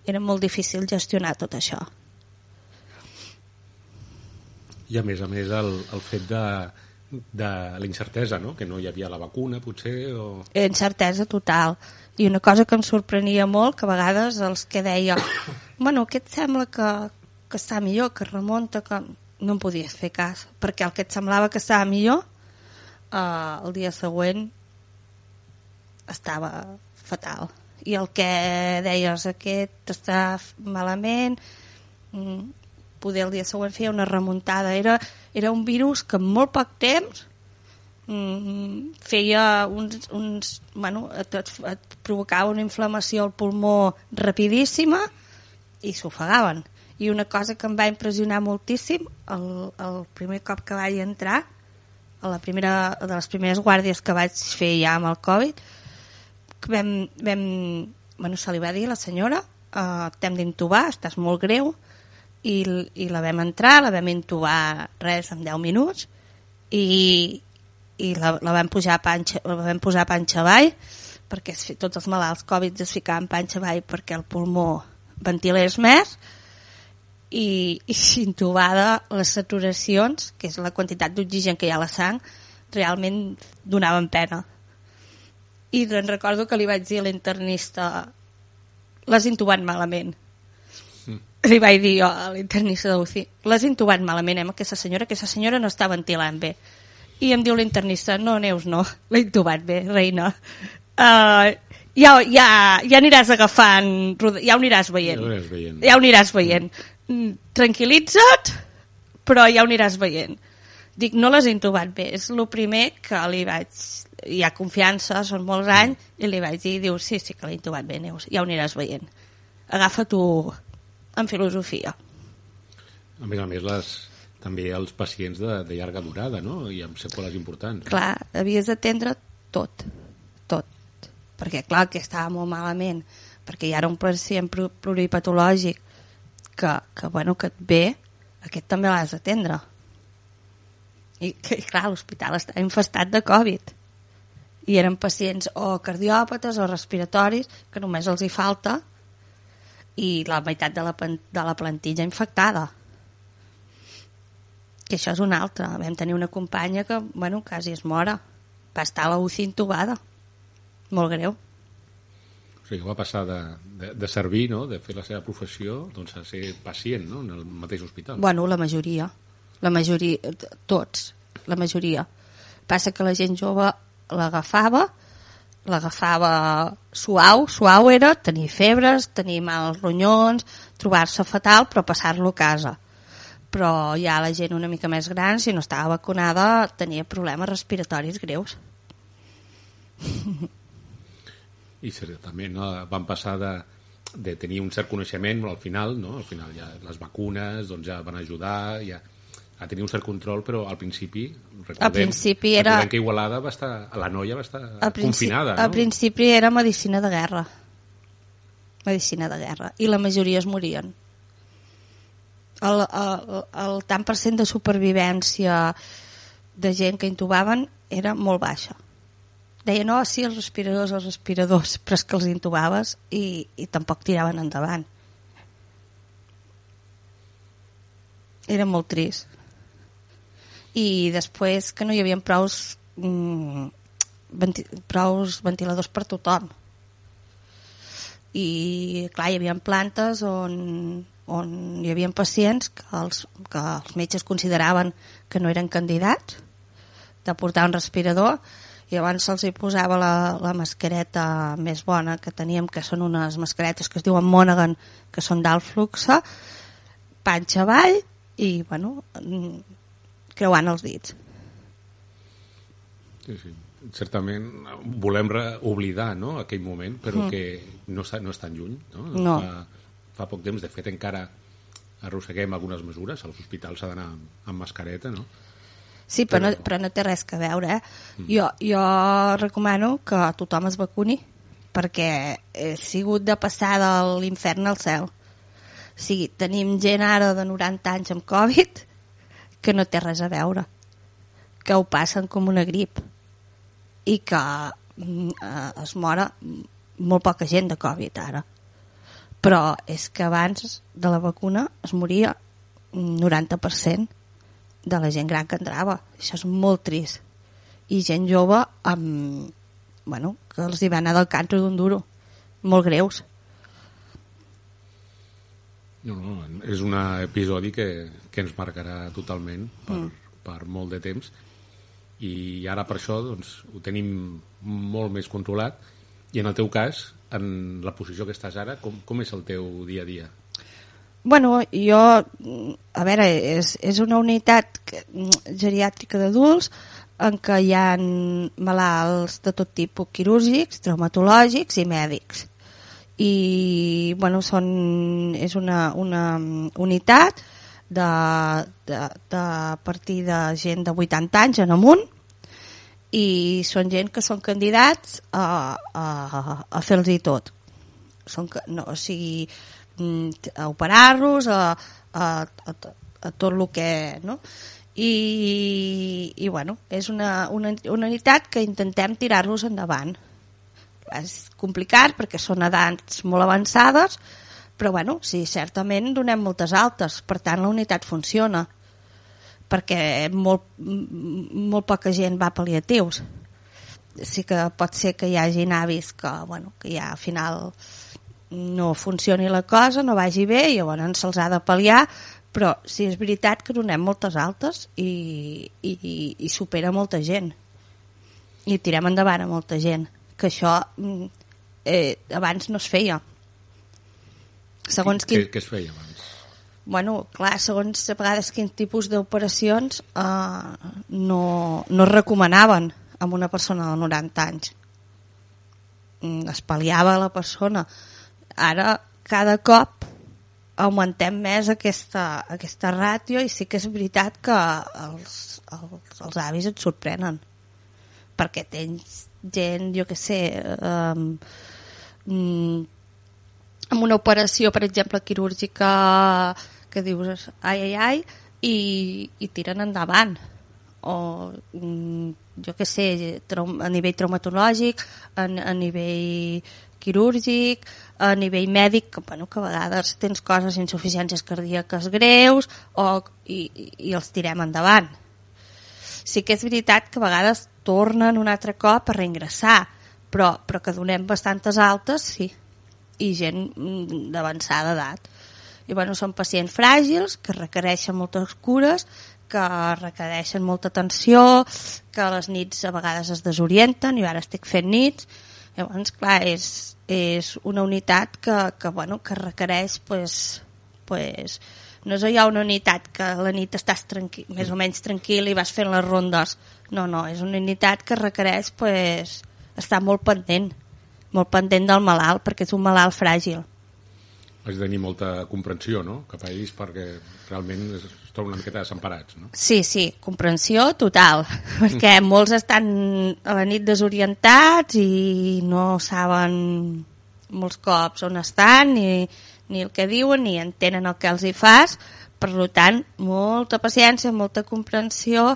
Era molt difícil gestionar tot això. I a més a més el, el fet de, de la incertesa, no? que no hi havia la vacuna potser o... Incertesa total. I una cosa que em sorprenia molt, que a vegades els que deia bueno, aquest sembla que, que està millor, que remunta, que no em podies fer cas, perquè el que et semblava que estava millor, eh, el dia següent estava fatal. I el que deies, aquest està malament, mm, poder el dia següent feia una remuntada. Era, era un virus que en molt poc temps mm, feia uns, uns bueno, et, et, provocava una inflamació al pulmó rapidíssima i s'ofegaven. I una cosa que em va impressionar moltíssim, el, el primer cop que vaig entrar, la primera, de les primeres guàrdies que vaig fer ja amb el Covid, que vam, vam, bueno, se li va dir a la senyora, uh, t'hem d'intubar, estàs molt greu, i, i la vam entrar, la vam intubar res en 10 minuts, i, i la, la vam posar a panxa, la vam posar panxa avall perquè tots els malalts Covid es ficaven panxa avall perquè el pulmó ventilés més i, i intubada les saturacions, que és la quantitat d'oxigen que hi ha a la sang, realment donaven pena. I doncs recordo que li vaig dir a l'internista l'has intubat malament. Mm. Li vaig dir jo a l'internista d'UCI, l'has intubat malament, eh, aquesta senyora, aquesta senyora no està ventilant bé i em diu l'internista, no, Neus, no, l'he intubat bé, reina. Uh, ja, ja, ja aniràs agafant, ja ho aniràs veient. Ja ho aniràs veient. Ja ho aniràs veient. Mm, tranquil·litza't, però ja ho aniràs veient. Dic, no l'has intubat bé, és el primer que li vaig... Hi ha confiança, són molts anys, i li vaig dir, diu, sí, sí que l'he intubat bé, Neus, ja ho aniràs veient. Agafa-t'ho en filosofia. A més a més, les, també els pacients de, de llarga durada, no? I amb seqüeles importants. Clar, havies d'atendre tot, tot. Perquè, clar, que estava molt malament, perquè hi era un pacient pluripatològic que, que, bueno, que et ve, aquest també l'has d'atendre. I, que, clar, l'hospital està infestat de Covid. I eren pacients o cardiòpates o respiratoris, que només els hi falta, i la meitat de la, de la plantilla infectada que això és una altra. Vam tenir una companya que, bueno, quasi es mora. Va estar a la UCI intubada. Molt greu. O sigui, va passar de, de, de servir, no?, de fer la seva professió, doncs a ser pacient, no?, en el mateix hospital. Bueno, la majoria. La majoria, tots, la majoria. Passa que la gent jove l'agafava, l'agafava suau, suau era, tenir febres, tenir mals ronyons, trobar-se fatal, però passar-lo a casa però ja la gent una mica més gran, si no estava vacunada, tenia problemes respiratoris greus. I també no, van passar de, de tenir un cert coneixement, al final, no? al final ja les vacunes doncs ja van ajudar, ja, a tenir un cert control, però al principi, recordem, al principi era... que Igualada va estar, la noia va estar confinada. No? Al principi era medicina de guerra. Medicina de guerra. I la majoria es morien el, el, el tant per cent de supervivència de gent que intubaven era molt baixa. Deia, no, sí, els respiradors, els respiradors, però és que els intubaves i, i tampoc tiraven endavant. Era molt trist. I després que no hi havia prous, mm, venti prous ventiladors per tothom. I, clar, hi havia plantes on on hi havia pacients que els, que els metges consideraven que no eren candidats de portar un respirador i abans se'ls hi posava la, la mascareta més bona que teníem, que són unes mascaretes que es diuen Monaghan, que són d'alt fluxe, panxa avall i, bueno, creuant els dits. Sí, sí. Certament volem oblidar no, aquell moment, però mm. que no, no és tan lluny. No? no. Fa, fa poc temps, de fet encara arrosseguem algunes mesures, als hospitals s'ha d'anar amb mascareta, no? Sí, però, però... No, però no té res que veure. Eh? Mm. Jo, jo recomano que tothom es vacuni perquè he sigut de passar de l'infern al cel. O sigui, tenim gent ara de 90 anys amb Covid que no té res a veure, que ho passen com una grip i que mm, eh, es mora molt poca gent de Covid ara però és que abans de la vacuna es moria un 90% de la gent gran que entrava. Això és molt trist. I gent jove amb, bueno, que els hi va anar del càncer d'un duro. Molt greus. No, no, és un episodi que, que ens marcarà totalment per, mm. per molt de temps i ara per això doncs, ho tenim molt més controlat i en el teu cas, en la posició que estàs ara, com, com és el teu dia a dia? Bueno, jo, a veure, és, és una unitat geriàtrica d'adults en què hi ha malalts de tot tipus quirúrgics, traumatològics i mèdics. I, bueno, són, és una, una unitat de, de, de partir de gent de 80 anys en amunt i són gent que són candidats a, a, a fer-los tot. Són, no, o sigui, a operar-los, a, a, a, a tot el que... No? I, i bueno, és una, una, una unitat que intentem tirar-los endavant. És complicat perquè són edats molt avançades, però bueno, sí, certament donem moltes altes, per tant la unitat funciona perquè molt, molt poca gent va a pal·liatius. Sí que pot ser que hi hagi avis que, bueno, que ja al final no funcioni la cosa, no vagi bé i llavors se'ls ha de pal·liar, però sí és veritat que donem moltes altes i, i, i supera molta gent i tirem endavant a molta gent que això mm, eh, abans no es feia segons quin... Què, què es feia abans? bueno, clar, segons a vegades quin tipus d'operacions eh, no, no es recomanaven amb una persona de 90 anys. Mm, es pal·liava la persona. Ara, cada cop augmentem més aquesta, aquesta ràtio i sí que és veritat que els, els, els avis et sorprenen perquè tens gent, jo que sé, eh, amb una operació, per exemple, quirúrgica que dius ai, ai, ai, i, i tiren endavant. O, mm, jo que sé, a nivell traumatològic, a, a nivell quirúrgic, a nivell mèdic, que, bueno, que a vegades tens coses, insuficiències cardíaques greus, o, i, i els tirem endavant. Sí que és veritat que a vegades tornen un altre cop a reingressar, però, però que donem bastantes altes, sí, i gent mm, d'avançada edat i bueno, són pacients fràgils que requereixen moltes cures que requereixen molta atenció que les nits a vegades es desorienten i ara estic fent nits llavors clar és, és una unitat que, que, bueno, que requereix pues, pues, no és allà una unitat que la nit estàs tranquil, més o menys tranquil i vas fent les rondes no, no, és una unitat que requereix pues, estar molt pendent molt pendent del malalt perquè és un malalt fràgil has de tenir molta comprensió no? cap a ells perquè realment es troben una miqueta desemparats. No? Sí, sí, comprensió total, perquè molts estan a la nit desorientats i no saben molts cops on estan ni, ni el que diuen ni entenen el que els hi fas, per tant, molta paciència, molta comprensió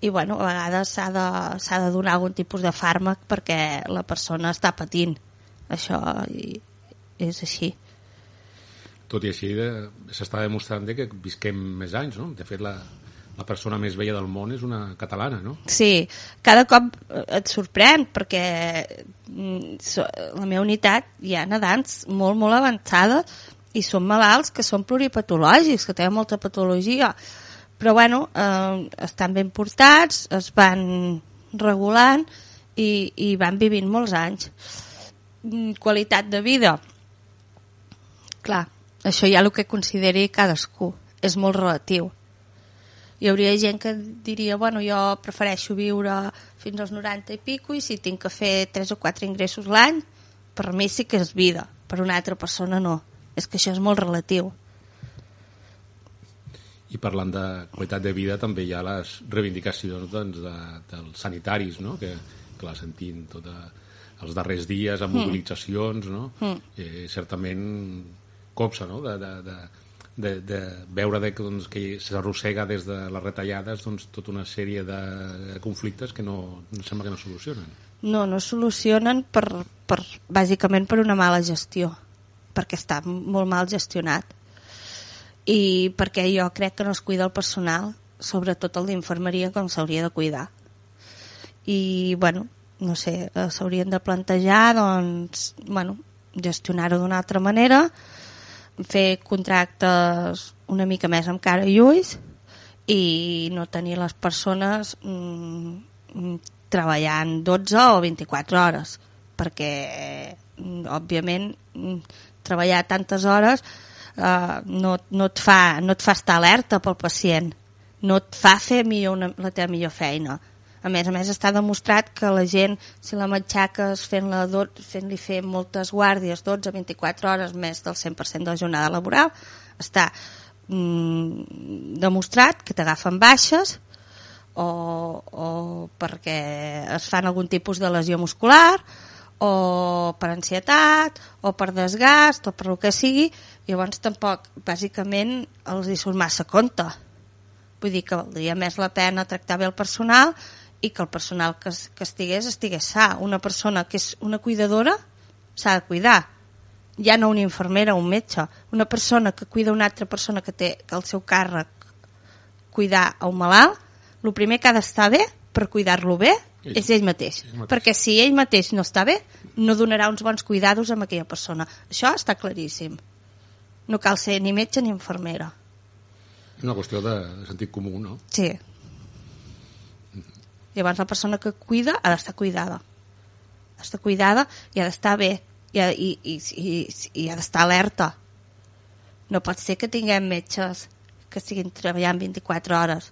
i bueno, a vegades s'ha de, de donar algun tipus de fàrmac perquè la persona està patint. Això i, és així tot i així s'està demostrant que visquem més anys, no? De fet, la, la persona més vella del món és una catalana, no? Sí, cada cop et sorprèn perquè mm, la meva unitat hi ha nedants molt, molt avançada i són malalts que són pluripatològics, que tenen molta patologia, però bueno, eh, estan ben portats, es van regulant i, i van vivint molts anys. Mm, qualitat de vida, clar, això ja el que consideri cadascú. És molt relatiu. Hi hauria gent que diria, bueno, jo prefereixo viure fins als 90 i pico i si tinc que fer 3 o 4 ingressos l'any, per mi sí que és vida, per una altra persona no. És que això és molt relatiu. I parlant de qualitat de vida també hi ha les reivindicacions doncs, de, dels sanitaris, no? que, que la sentim tota, els darrers dies amb mm. mobilitzacions, no? Mm. Eh, certament copsa, no? de, de, de, de, de veure de, doncs, que s'arrossega des de les retallades doncs, tota una sèrie de conflictes que no, sembla que no solucionen. No, no solucionen per, per, bàsicament per una mala gestió, perquè està molt mal gestionat i perquè jo crec que no es cuida el personal, sobretot el d'infermeria, com s'hauria de cuidar. I, bueno, no sé, eh, s'haurien de plantejar, doncs, bueno, gestionar-ho d'una altra manera, fer contractes una mica més amb cara i ulls i no tenir les persones mm, mm, treballant 12 o 24 hores perquè mm, òbviament mm, treballar tantes hores eh, no, no, et fa, no et fa estar alerta pel pacient no et fa fer millor una, la teva millor feina a més a més està demostrat que la gent si la matxaques fent-li fent fer moltes guàrdies 12-24 hores més del 100% de la jornada laboral està mm, demostrat que t'agafen baixes o, o perquè es fan algun tipus de lesió muscular o per ansietat o per desgast o per el que sigui llavors tampoc bàsicament els hi surt massa compte. Vull dir que valdria més la pena tractar bé el personal i que el personal que, que estigués estigués sa. Una persona que és una cuidadora s'ha de cuidar. Ja no una infermera o un metge. Una persona que cuida una altra persona que té que el seu càrrec cuidar a un malalt, el primer que ha d'estar bé per cuidar-lo bé ell. és ell mateix. ell mateix. Perquè si ell mateix no està bé, no donarà uns bons cuidados a aquella persona. Això està claríssim. No cal ser ni metge ni infermera. És una qüestió de sentit comú, no? Sí. Llavors la persona que cuida ha d'estar cuidada. Ha d'estar cuidada i ha d'estar bé i, i, i, i, i ha d'estar alerta. No pot ser que tinguem metges que estiguin treballant 24 hores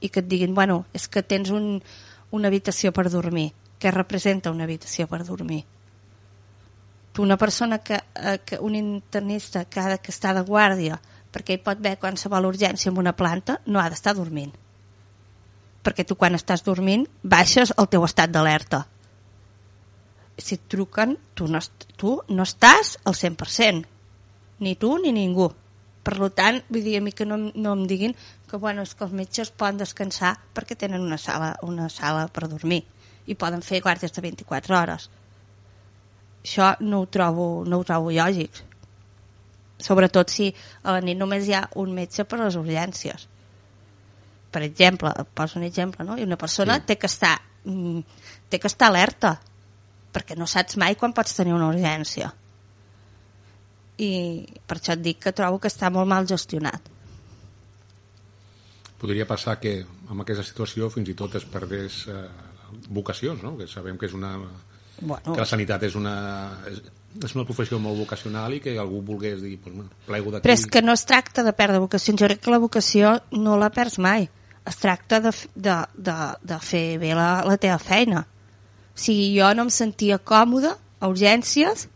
i que et diguin, bueno, és que tens un, una habitació per dormir. Què representa una habitació per dormir? Tu, una persona que, eh, que un internista que ha que està de guàrdia perquè hi pot haver qualsevol urgència en una planta, no ha d'estar dormint perquè tu quan estàs dormint baixes el teu estat d'alerta. Si et truquen, tu no, tu no estàs al 100%, ni tu ni ningú. Per tant, vull dir a mi que no, no em diguin que, bueno, és que els metges poden descansar perquè tenen una sala, una sala per dormir i poden fer guàrdies de 24 hores. Això no ho trobo, no ho trobo lògic. Sobretot si a la nit només hi ha un metge per les urgències per exemple, poso un exemple, no? i una persona sí. té que estar mm, té que estar alerta perquè no saps mai quan pots tenir una urgència i per això et dic que trobo que està molt mal gestionat Podria passar que amb aquesta situació fins i tot es perdés eh, vocacions, no? que sabem que és una bueno. que la sanitat és una és, és una professió molt vocacional i que algú volgués dir, pues, bueno, plego d'aquí... Però és que no es tracta de perdre vocacions, jo crec que la vocació no la perds mai es tracta de, de, de, de fer bé la, la teva feina. O sigui, jo no em sentia còmoda a urgències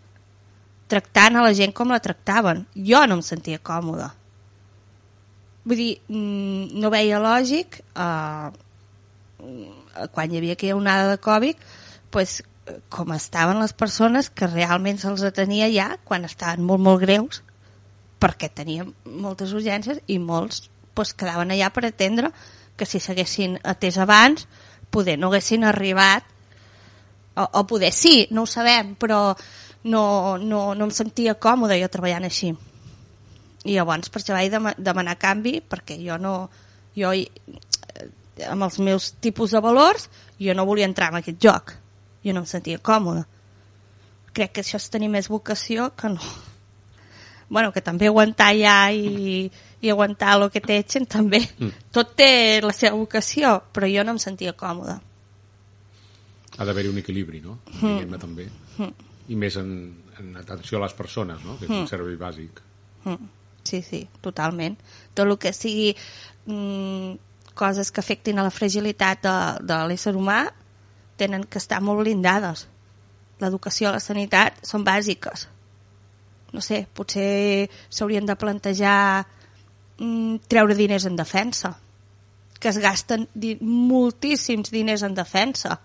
tractant a la gent com la tractaven. Jo no em sentia còmoda. Vull dir, mm, no veia lògic eh, quan hi havia aquella onada de Covid pues, com estaven les persones que realment se'ls atenia ja quan estaven molt, molt greus perquè tenien moltes urgències i molts pues, quedaven allà per atendre que si s'haguessin atès abans poder no haguessin arribat o, o poder sí, no ho sabem però no, no, no em sentia còmode jo treballant així. I llavors per això vaig dem demanar canvi perquè jo no jo amb els meus tipus de valors jo no volia entrar en aquest joc jo no em sentia còmode crec que això és tenir més vocació que no bueno, que també aguantar ja i, i aguantar el que t'etxen també. Mm. Tot té la seva vocació, però jo no em sentia còmoda. Ha d'haver-hi un equilibri, no? Mm. també. Mm. I més en, en atenció a les persones, no? Que és mm. un servei bàsic. Mm. Sí, sí, totalment. Tot el que sigui mm, coses que afectin a la fragilitat de, de l'ésser humà tenen que estar molt blindades. L'educació i la sanitat són bàsiques. No sé, potser s'haurien de plantejar mm, treure diners en defensa que es gasten di moltíssims diners en defensa.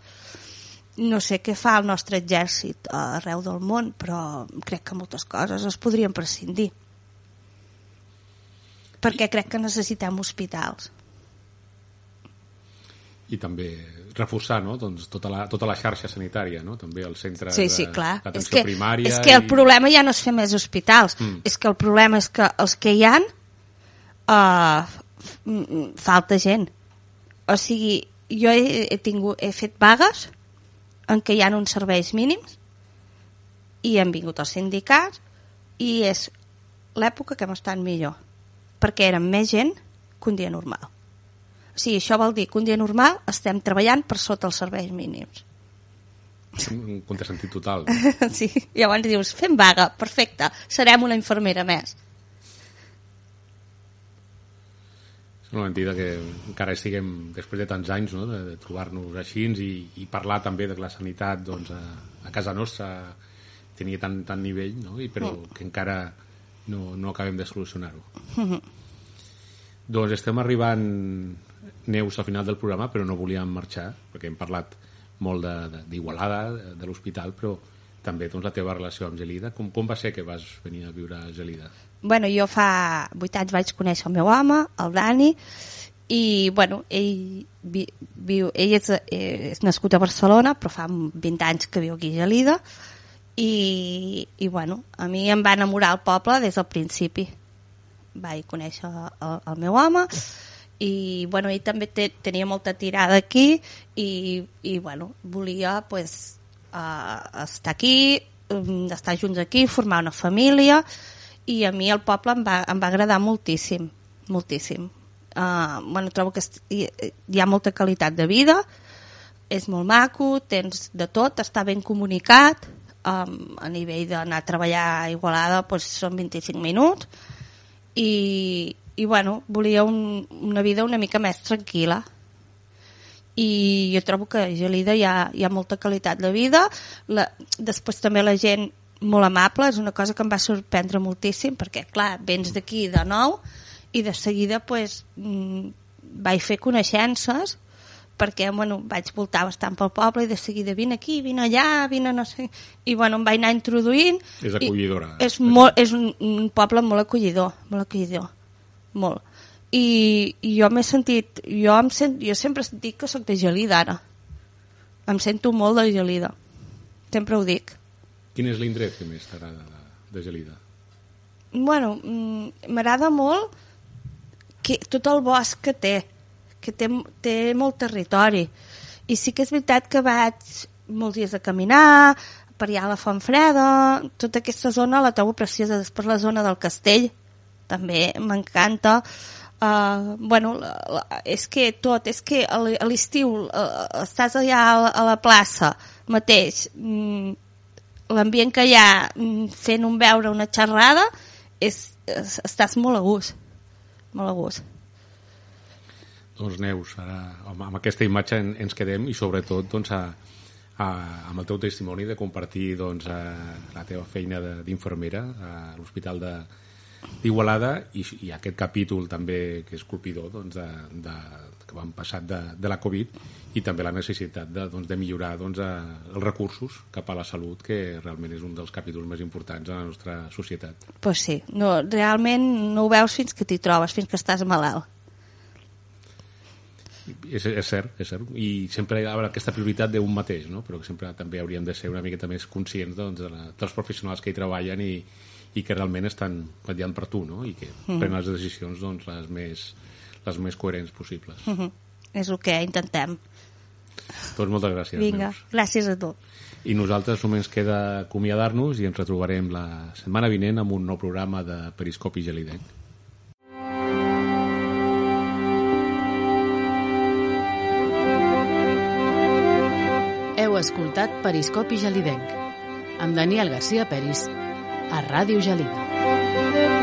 No sé què fa el nostre exèrcit arreu del món però crec que moltes coses es podrien prescindir. Perquè crec que necessitem hospitals. I també reforçar no? doncs, tota, la, tota la xarxa sanitària, no? també el centre sí, sí, d'atenció primària. És que i... el problema ja no és fer més hospitals, mm. és que el problema és que els que hi han uh, falta gent. O sigui, jo he, he, tingut, he fet vagues en què hi ha uns serveis mínims i han vingut els sindicats i és l'època que hem estat millor, perquè érem més gent que un dia normal. Sigui, això vol dir que un dia normal estem treballant per sota els serveis mínims. Un contrasentit total. Sí, llavors dius, fem vaga, perfecte, serem una infermera més. És una mentida que encara estiguem, després de tants anys, no, de, de trobar-nos així i, i parlar també de la sanitat doncs, a, a casa nostra tenia tant, tant nivell, no? I, però que encara no, no acabem de solucionar-ho. doncs estem arribant Neus al final del programa, però no volíem marxar, perquè hem parlat molt d'Igualada, de, de, de l'hospital, però també doncs, la teva relació amb Gelida. Com, com va ser que vas venir a viure a Gelida? bueno, jo fa 8 anys vaig conèixer el meu home, el Dani, i bueno, ell, vi, viu, ell és, és nascut a Barcelona, però fa 20 anys que viu aquí a Gelida, i, i bueno, a mi em va enamorar el poble des del principi. Vaig conèixer el, el meu home, i bueno, ell també te, tenia molta tirada aquí i, i bueno, volia pues, uh, estar aquí um, estar junts aquí, formar una família i a mi el poble em va, em va agradar moltíssim, moltíssim. Uh, bueno, trobo que hi, hi ha molta qualitat de vida, és molt maco, tens de tot, està ben comunicat, um, a nivell d'anar a treballar a Igualada doncs són 25 minuts, i, i bueno, volia un, una vida una mica més tranquil·la i jo trobo que a Gelida hi ha, hi ha molta qualitat de vida la, després també la gent molt amable, és una cosa que em va sorprendre moltíssim, perquè, clar, vens d'aquí de nou i de seguida pues, mm, vaig fer coneixences perquè bueno, vaig voltar bastant pel poble i de seguida vine aquí, vine allà, vine no sé... I bueno, em vaig anar introduint. És acollidora. És, molt, és un, un poble molt acollidor, molt acollidor, molt. I, i jo m'he sentit, jo, em sent, jo sempre dic que sóc de Gelida ara. Em sento molt de Gelida. Sempre ho dic. Quin és l'indret que més t'agrada de, de Gelida? Bueno, mm, m'agrada molt que tot el bosc que té, que té, té molt territori. I sí que és veritat que vaig molts dies a caminar, per allà a la Font Freda, tota aquesta zona la trobo preciosa. Després la zona del castell, també m'encanta. Uh, bueno, és que tot, és que a l'estiu uh, estàs allà a la, a la plaça mateix, mm, l'ambient que hi ha mm, fent un veure una xerrada és, és, estàs molt a gust molt a gust doncs Neus, ara amb aquesta imatge en, ens quedem i sobretot doncs, a, a, amb el teu testimoni de compartir doncs, a, la teva feina d'infermera a l'Hospital de, d'Igualada i, i aquest capítol també que és colpidor doncs, de, de, que van passar de, de la Covid i també la necessitat de, doncs, de millorar doncs, a, els recursos cap a la salut que realment és un dels capítols més importants a la nostra societat. Pues sí, no, realment no ho veus fins que t'hi trobes, fins que estàs malalt. És, és cert, és cert. I sempre hi ha aquesta prioritat d'un mateix, no? però que sempre també hauríem de ser una miqueta més conscients doncs, de la, dels professionals que hi treballen i, i que realment estan vetllant per tu no? i que mm. prenen les decisions doncs, les, més, les més coherents possibles. Mm -hmm. És el que intentem. Doncs moltes gràcies. Vinga, Neus. gràcies a tu. I nosaltres només queda acomiadar-nos i ens retrobarem la setmana vinent amb un nou programa de Periscopi Gelidenc. Heu escoltat Periscopi Gelidenc amb Daniel Garcia Peris a Ràdio Gelida.